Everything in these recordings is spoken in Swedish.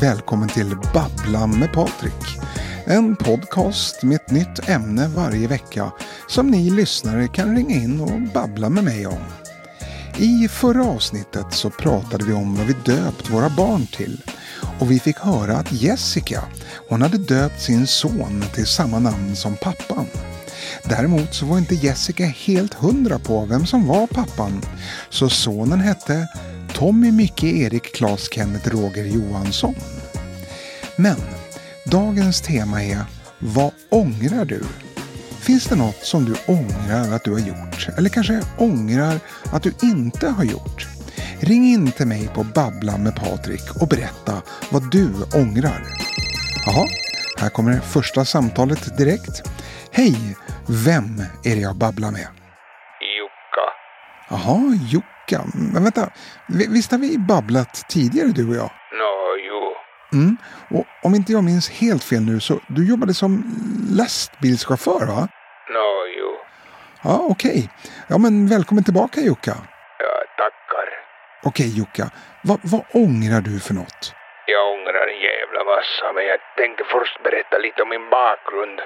välkommen till Babbla med Patrik. En podcast med ett nytt ämne varje vecka som ni lyssnare kan ringa in och babbla med mig om. I förra avsnittet så pratade vi om vad vi döpt våra barn till och vi fick höra att Jessica, hon hade döpt sin son till samma namn som pappan. Däremot så var inte Jessica helt hundra på vem som var pappan, så sonen hette Tommy, Micke, Erik, Klas, Kenneth, Roger Johansson. Men dagens tema är Vad ångrar du? Finns det något som du ångrar att du har gjort? Eller kanske ångrar att du inte har gjort? Ring in till mig på Babbla med Patrik och berätta vad du ångrar. Jaha, här kommer det första samtalet direkt. Hej, vem är det jag babblar med? Jukka. Jaha, Jukka. Men vänta, vi- visst har vi babblat tidigare du och jag? Nå, jo. Mm. Och om inte jag minns helt fel nu så du jobbade som lastbilschaufför va? Nå, jo. Ja, okej. Ja, men välkommen tillbaka Jukka. Ja, tackar. Okej Jukka, vad, vad ångrar du för något? Jag ångrar en jävla massa, men jag tänkte först berätta lite om min bakgrund.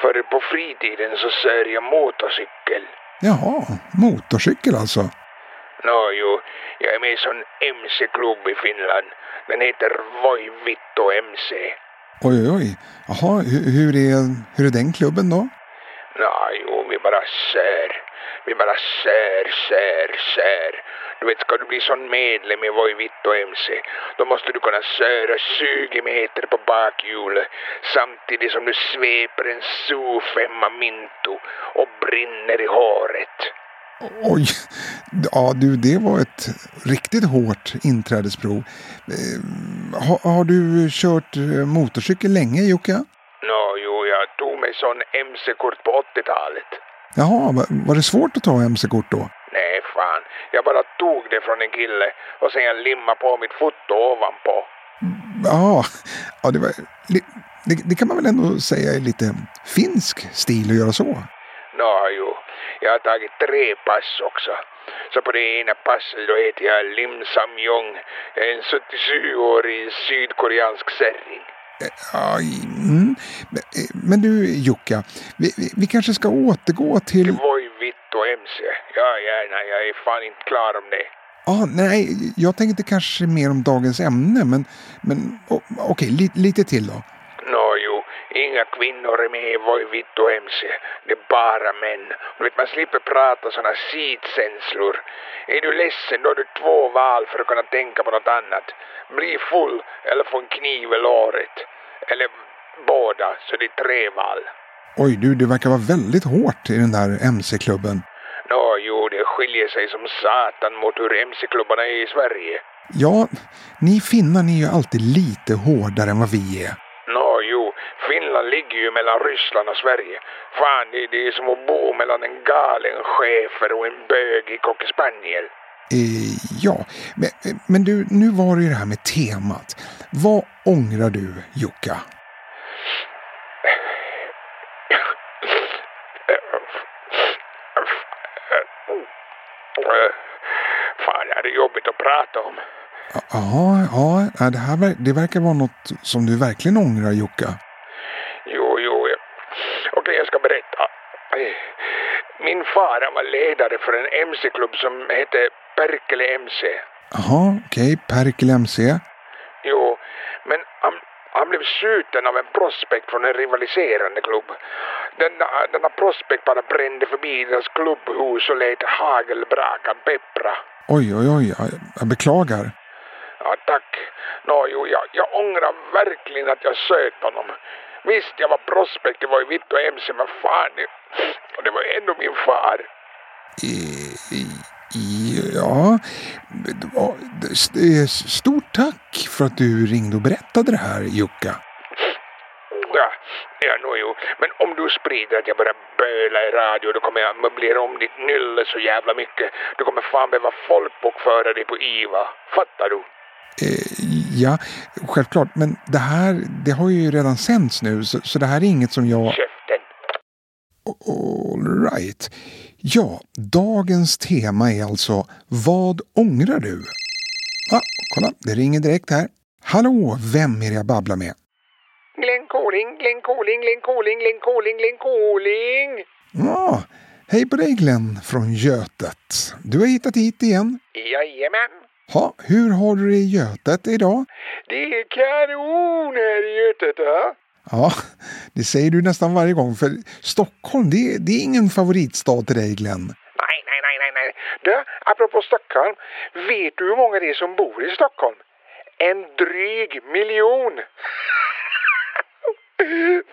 För på fritiden så kör jag motorcykel. Jaha, motorcykel alltså. Nå, jo. Jag är med i sån MC-klubb i Finland. Den heter Voi Vittu MC. Oj, oj, oj. Jaha, hur, hur, är, hur är den klubben då? Nå, jo, vi bara kör. Vi bara kör, kör, kör. Du vet, ska du bli sån medlem i Voi Vittu MC, då måste du kunna köra 20 meter på bakhjulet samtidigt som du sveper en SU5 Minto och brinner i håret. Oj, ja du, det var ett riktigt hårt inträdesprov. Eh, har, har du kört eh, motorcykel länge Jukka? Nå, jo, jag tog mig sån MC-kort på 80-talet. Jaha, va- var det svårt att ta MC-kort då? Nej, fan. Jag bara tog det från en kille och sen jag limmade på mitt foto ovanpå. Ja, ja det, var, det, det kan man väl ändå säga är lite finsk stil att göra så. Nå, jo. Jag har tagit tre pass också. Så på det ena passet då heter jag Lim är en 77-årig sydkoreansk kärring. Ja, mm. Men, eh, Men du Jukka, vi, vi, vi kanske ska återgå till... Voi vittu MC. Ja, gärna. Jag är fan inte klar om det. Ah, nej, jag tänkte kanske mer om dagens ämne, men, men okej, li, lite till då. Inga kvinnor är med i Voi vittu MC. Det är bara män. Du vet, man slipper prata såna sidkänslor. Är du ledsen då har du två val för att kunna tänka på något annat. Bli full eller få en kniv i låret. Eller båda, så det är tre val. Oj, du, det verkar vara väldigt hårt i den där MC-klubben. Nå, jo, det skiljer sig som satan mot hur MC-klubbarna är i Sverige. Ja, ni finnar ni är ju alltid lite hårdare än vad vi är. Ligger ju mellan Ryssland och Sverige. Fan, det, det är som att bo mellan en galen chefer och en bögig cocker spaniel. Eh, ja, men, men du, nu var det ju det här med temat. Vad ångrar du, Jukka? Eh, Fan, det här är jobbigt att prata om. Ja, ja, det här det verkar vara något som du verkligen ångrar, Jukka. Jo, jo. ja. Okej, jag ska berätta. Eh, Min far han var ledare för en MC-klubb som hette Perkele MC. Jaha, okej, Perkel MC. Jo, men han, han blev skjuten av en prospect från en rivaliserande klubb. Denna, denna prospect bara brände förbi deras klubbhus och lät hagelbrakan peppra. Oj, oj, oj, jag, jag beklagar. Ja, tack. Nå, jo, jag, jag ångrar verkligen att jag söt honom. Visst, jag var prospect, det var ju vitt och MC, men fan, och det var ju ändå min far. Ja, stort tack för att du ringde och berättade det här, Jukka. Ja, ja, nå jo. Men om du sprider att jag börjar böla i radio, då kommer jag möblera om ditt nylle så jävla mycket. Du kommer fan behöva folkbokföra dig på IVA. Fattar du? Eh, ja, självklart. Men det här, det har ju redan sänts nu, så, så det här är inget som jag... Käften. All right. Ja, dagens tema är alltså Vad ångrar du? Ah, kolla, det ringer direkt här. Hallå, vem är det jag babblar med? Glenn Colling, Glenn Colling, Glenn Colling, Glenn Colling, Glenn Colling. Ja, hej på dig Glenn från Götet. Du har hittat hit igen. Jajamän. Ja, hur har du det i Götet idag? Det är kanon här i Götet. Ja? Ja, det säger du nästan varje gång, för Stockholm, det, det är ingen favoritstad till dig Glenn. Nej, nej, nej, nej, nej. Du, apropå Stockholm. Vet du hur många det är som bor i Stockholm? En dryg miljon.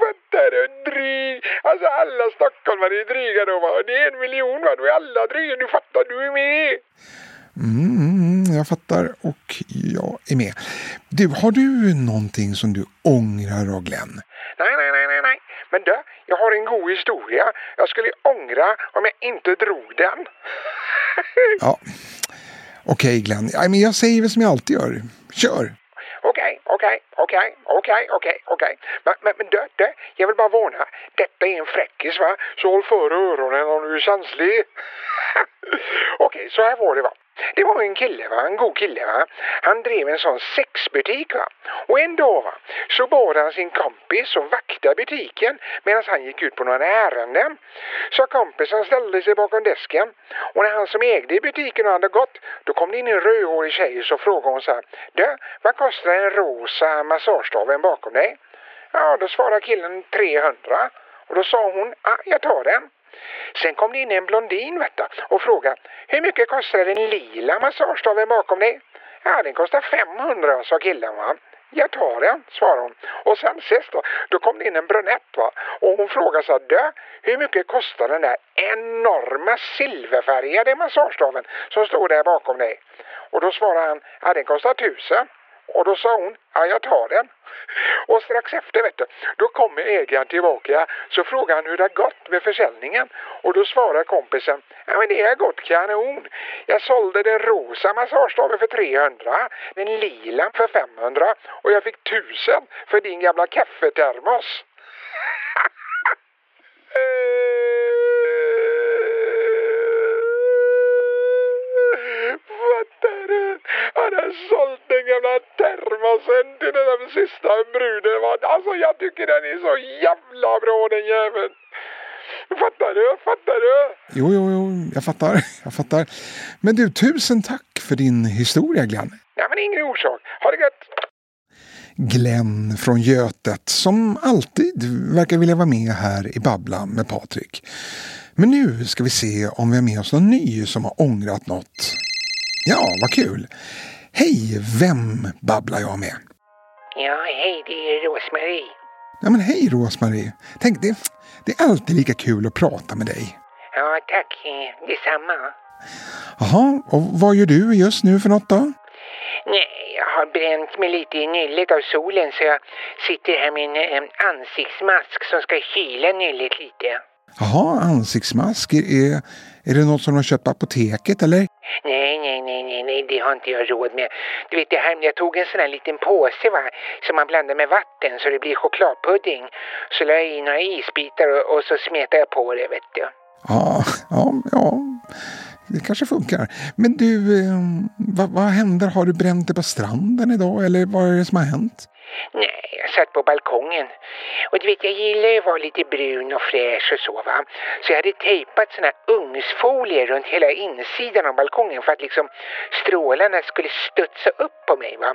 Fattar du? Dryg. Alltså alla stockholmare är dryga då va? Det är en miljon va? Då är alla dryga. Du fattar, du är med. Mm, jag fattar och jag är med. Du, har du någonting som du ångrar då Glenn? Nej, nej, nej, nej, nej. Men du, jag har en god historia. Jag skulle ångra om jag inte drog den. Ja, okej Glenn. Ja, men jag säger väl som jag alltid gör. Kör! Okej, okej, okej, okej, okej, okej. Men, men, men du, du, jag vill bara varna. Detta är en fräckis va? Så håll för öronen om du är känslig. okej, så här var det va. Det var en kille va, en god kille va. Han drev en sån sexbutik va. Och en dag va, så bad han sin kompis att vakta butiken medan han gick ut på några ärenden. Så kompisen ställde sig bakom desken och när han som ägde butiken hade gått då kom det in en rödhårig tjej och så frågade hon så här. Du, vad kostar en rosa massagestaven bakom dig? Ja, då svarade killen 300 och då sa hon, ah, jag tar den. Sen kom det in en blondin vet och frågade hur mycket kostar den lila massagestaven bakom dig? Ja, den kostar 500 sa killen va. Jag tar den, svarade hon. Och sen sist då, då kom det in en brunett va. Och hon frågade så här, hur mycket kostar den där enorma silverfärgade massagestaven som står där bakom dig? Och då svarade han, ja den kostar tusen. Och då sa hon, ja jag tar den. Och strax efter vet du, då kommer ägaren tillbaka så frågar han hur det har gått med försäljningen. Och då svarar kompisen, ja men det har gått kanon. Jag sålde den rosa massagestaven för 300, den lila för 500 och jag fick 1000 för din gamla kaffetermos. Fattar du? Han har sålt den gamla termosen till den där sista bruden. Alltså jag tycker den är så jävla bra den jäveln. Fattar du? Fattar du? Jo, jo, jo, jag fattar. Jag fattar. Men du, tusen tack för din historia Glenn. Ja men ingen orsak. Ha det gött! Glenn från Götet som alltid verkar vilja vara med här i Babbla med Patrik. Men nu ska vi se om vi har med oss någon ny som har ångrat något. Ja, vad kul! Hej, vem babblar jag med? Ja, hej, det är Rosmarie. Ja, men hej Rosmarie. Tänk, det, det är alltid lika kul att prata med dig. Ja, tack. eh, Detsamma. Jaha, och vad gör du just nu för något då? Nej, jag har bränt mig lite i nyllet av solen så jag sitter här med en eh, ansiktsmask som ska kyla nyllet lite. Jaha, ansiktsmask. Är, är det något som har köpt på apoteket eller? Nej, nej, nej, nej, nej, det har inte jag råd med. Du vet, det här, jag tog en sån här liten påse va, som man blandar med vatten så det blir chokladpudding. Så la jag i några isbitar och, och så smetade jag på det, vet du. Ja, ja, ja. Det kanske funkar. Men du, eh, vad, vad händer? Har du bränt dig på stranden idag eller vad är det som har hänt? Nej, jag satt på balkongen. Och du vet, jag gillar ju att vara lite brun och fräsch och så va. Så jag hade tejpat såna här ugnsfolier runt hela insidan av balkongen för att liksom strålarna skulle studsa upp på mig va.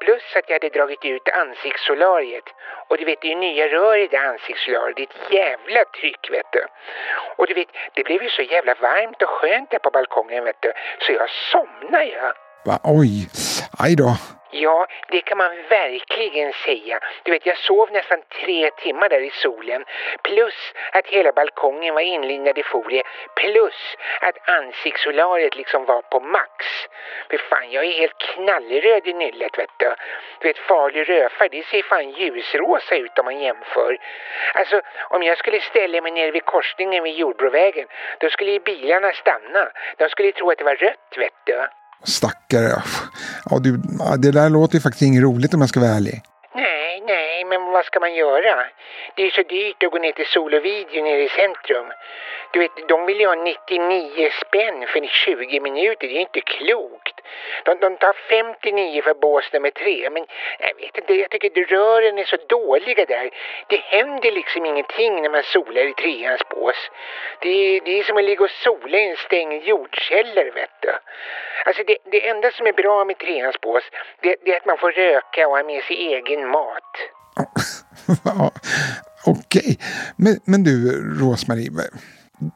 Plus att jag hade dragit ut ansiktssolariet. Och du vet, det är ju nya rör i det ansiktssolariet. Det är ett jävla tryck vet du. Och du vet, det blev ju så jävla varmt och skönt där på balkongen vet du. Så jag somnade ju. Va? Oj, aj då. Ja, det kan man verkligen säga. Du vet, jag sov nästan tre timmar där i solen. Plus att hela balkongen var inlindad i folie. Plus att ansiktssolariet liksom var på max. För fan, jag är helt knallröd i nyllet vet du. Du vet, farlig rödfärg, det ser fan ljusrosa ut om man jämför. Alltså, om jag skulle ställa mig nere vid korsningen vid Jordbrovägen, då skulle ju bilarna stanna. De skulle ju tro att det var rött, vet du. Stackare. Ja, du, det där låter ju faktiskt inget roligt om jag ska vara ärlig. Nej, nej, men vad ska man göra? Det är så dyrt att gå ner till Sol och Video nere i centrum. Du vet, de vill ju ha 99 spänn för 20 minuter. Det är ju inte klokt. De, de tar 59 för bås nummer tre. Men jag vet inte, jag tycker rören är så dåliga där. Det händer liksom ingenting när man solar i treans bås. Det, det är som att ligga och sola i en stängd jordkällare, vet du. Alltså det, det enda som är bra med treans bås, det, det är att man får röka och ha med sig egen mat. Okej, men, men du Rosmarie,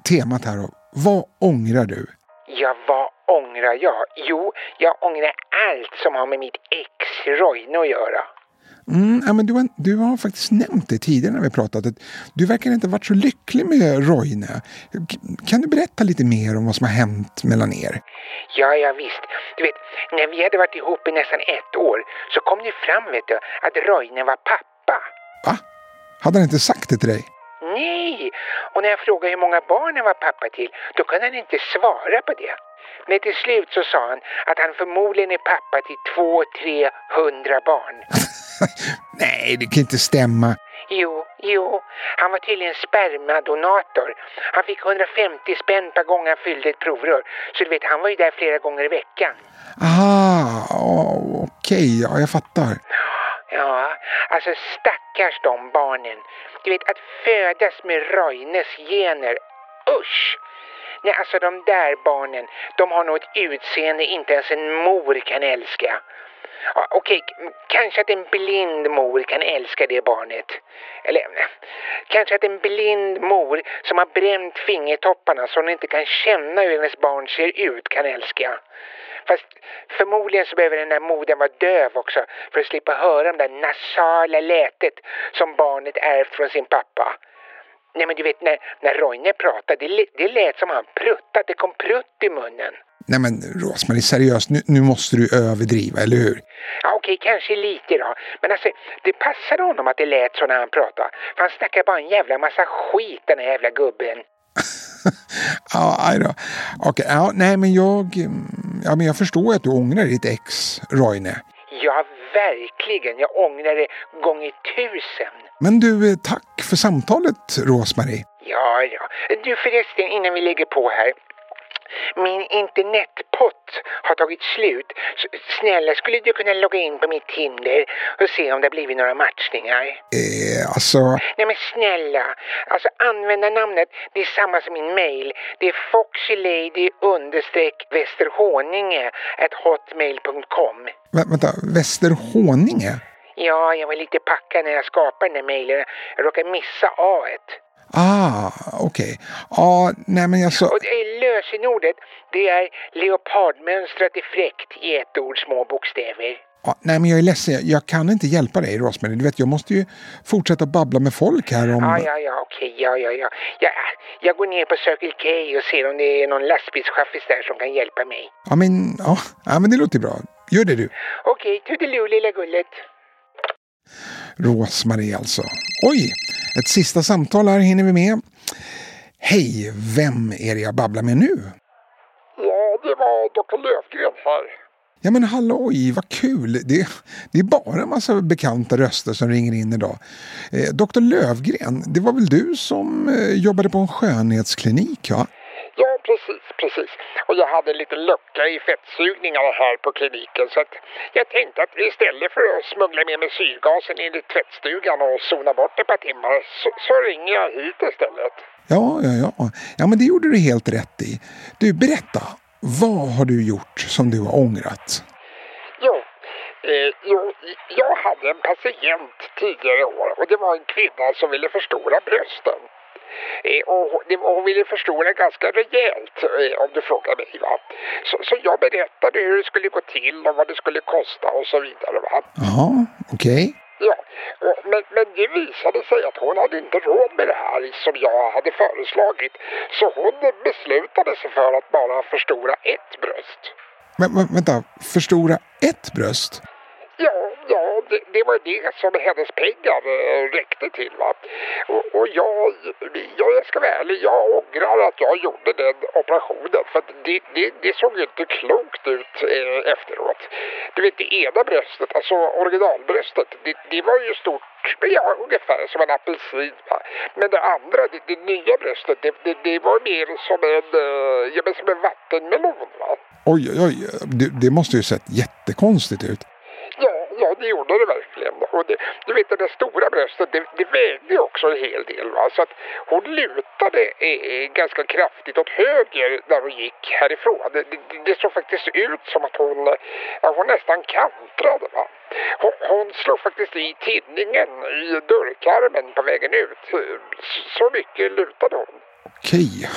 temat här då. Vad ångrar du? Ja, vad ångrar jag? Jo, jag ångrar allt som har med mitt ex Roine att göra. Mm, ja, men du, har, du har faktiskt nämnt det tidigare när vi pratat. Att du verkar inte ha varit så lycklig med Roine. Kan du berätta lite mer om vad som har hänt mellan er? Ja, ja visst. Du vet, när vi hade varit ihop i nästan ett år så kom det fram, vet du, att Roine var pappa. Va? Hade han inte sagt det till dig? Nej! Och när jag frågade hur många barn han var pappa till, då kunde han inte svara på det. Men till slut så sa han att han förmodligen är pappa till två, tre, hundra barn. Nej, det kan inte stämma. Jo, jo, han var tydligen spermadonator. Han fick 150 spänn per gång han fyllde ett provrör. Så du vet, han var ju där flera gånger i veckan. Aha, okej, ja, jag fattar. Ja, alltså stackars de barnen. Du vet, att födas med Roines gener. Usch! Nej, alltså de där barnen, de har nog ett utseende inte ens en mor kan älska. Ja, Okej, okay. kanske att en blind mor kan älska det barnet. Eller nej, kanske att en blind mor som har bränt fingertopparna så hon inte kan känna hur hennes barn ser ut kan älska. Fast förmodligen så behöver den där modern vara döv också för att slippa höra det där nasala lätet som barnet ärvt från sin pappa. Nej men du vet när, när Roine pratade, det, lät- det lät som han pruttade, det kom prutt i munnen. Nej men Rosmarie, seriöst, nu, nu måste du överdriva, eller hur? Ja okej, kanske lite då. Men alltså, det passade honom att det lät så när han pratade. För han snackar bara en jävla massa skit den här jävla gubben. Ja, aj då. Okej, ja, nej men jag... mm, Ja, men jag förstår att du ångrar ditt ex, Roine. Ja, verkligen. Jag ångrar det gånger tusen. Men du, eh, tack för samtalet, Rosmarie. Ja, ja. Du förresten, innan vi lägger på här. Min internetpott har tagit slut. Så, snälla, skulle du kunna logga in på mitt Tinder och se om det har blivit några matchningar? Eh, alltså... Nej men snälla, alltså användarnamnet det är samma som min mail. Det är foxylady understreck västerhåninge at hotmail.com. Vä vänta, Västerhaninge? Ja, jag var lite packad när jag skapade den där mailen. Jag råkade missa A -et. Ah, okej. Ja, nej men alltså... Och det är lösenordet, det är leopardmönstrat i fräckt i ett ord små bokstäver. Ja, nej men jag är ledsen, jag, jag kan inte hjälpa dig Rosmarie. Du vet, jag måste ju fortsätta babbla med folk här om... Ja, ja, ja, okej, ja, ja, ja, ja. Jag går ner på Circle K och ser om det är någon lastbilschaffis där som kan hjälpa mig. Ja, men, ja, ja, men det låter bra. Gör det du. Okej, toodiloo lilla gullet. Rosmarie alltså. Oj, ett sista samtal här hinner vi med. Hej, vem är det jag babblar med nu? Ja, det var Dr. Lövgren här. Ja men halloj, vad kul! Det, det är bara en massa bekanta röster som ringer in idag. Eh, Dr Lövgren, det var väl du som eh, jobbade på en skönhetsklinik? Ja, jag hade en liten lucka i fettsugningarna här på kliniken så att jag tänkte att istället för att smuggla med mig syrgasen in i tvättstugan och zona bort ett par timmar så, så ringer jag hit istället. Ja, ja, ja. Ja, men det gjorde du helt rätt i. Du, berätta. Vad har du gjort som du har ångrat? Jo, eh, jo, jag hade en patient tidigare i år och det var en kvinna som ville förstora brösten. Eh, och hon- ville förstora ganska rejält eh, om du frågar mig. Va? Så, så jag berättade hur det skulle gå till och vad det skulle kosta och så vidare. Va? Jaha, okej. Ja, och, men, men det visade sig att hon hade inte råd med det här som jag hade föreslagit. Så hon beslutade sig för att bara förstora ett bröst. Men, men vänta, förstora ett bröst? Ja, ja, det, det var det som hennes pengar eh, räckte till. Va? Och, och jag, jag ska vara ärlig, jag ångrar att jag gjorde den operationen. För det, det, det såg ju inte klokt ut eh, efteråt. Du vet det ena bröstet, alltså originalbröstet, det, det var ju stort ja, ungefär som en apelsin. Va? Men det andra, det, det nya bröstet, det, det, det var mer som en, eh, ja, men som en vattenmelon. Va? Oj, oj, oj. Det, det måste ju sett jättekonstigt ut. Det gjorde det verkligen. Och det, du vet det där stora bröstet, det, det vägde också en hel del. Va? Så att hon lutade eh, ganska kraftigt åt höger när hon gick härifrån. Det, det, det såg faktiskt ut som att hon, ja, hon nästan kantrade. Va? Hon, hon slog faktiskt i tinningen i dörrkarmen på vägen ut. Så mycket lutade hon. Okej.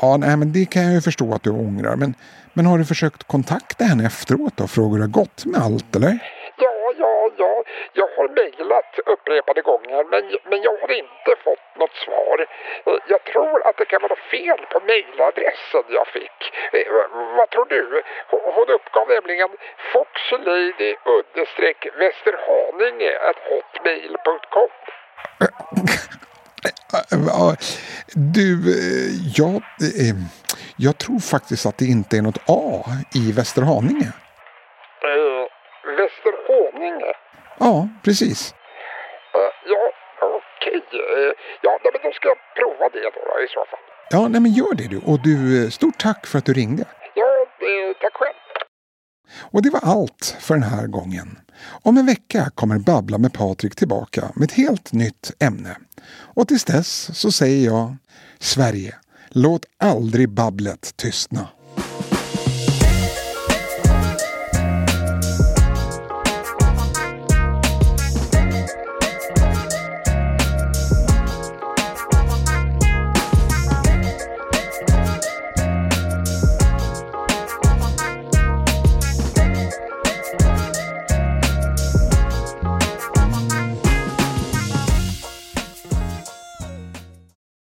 Ja, nej, men det kan jag ju förstå att du ångrar. Men, men har du försökt kontakta henne efteråt och frågat hur det har gått med allt, eller? Jag har mejlat upprepade gånger men, men jag har inte fått något svar. Jag tror att det kan vara fel på mejladressen jag fick. Eh, vad tror du? Hon uppgav nämligen foxlady västerhaninge hotmail.com. Du, eh, ja, eh, jag tror faktiskt att det inte är något A i Västerhaninge. Uh, Västerhaninge? Ja, precis. Uh, ja, okej. Okay. Uh, ja, men då ska jag prova det då, i så fall. Ja, nej men gör det du. Och du, stort tack för att du ringde. Ja, tack själv. Och det var allt för den här gången. Om en vecka kommer Babbla med Patrik tillbaka med ett helt nytt ämne. Och tills dess så säger jag Sverige, låt aldrig babblet tystna.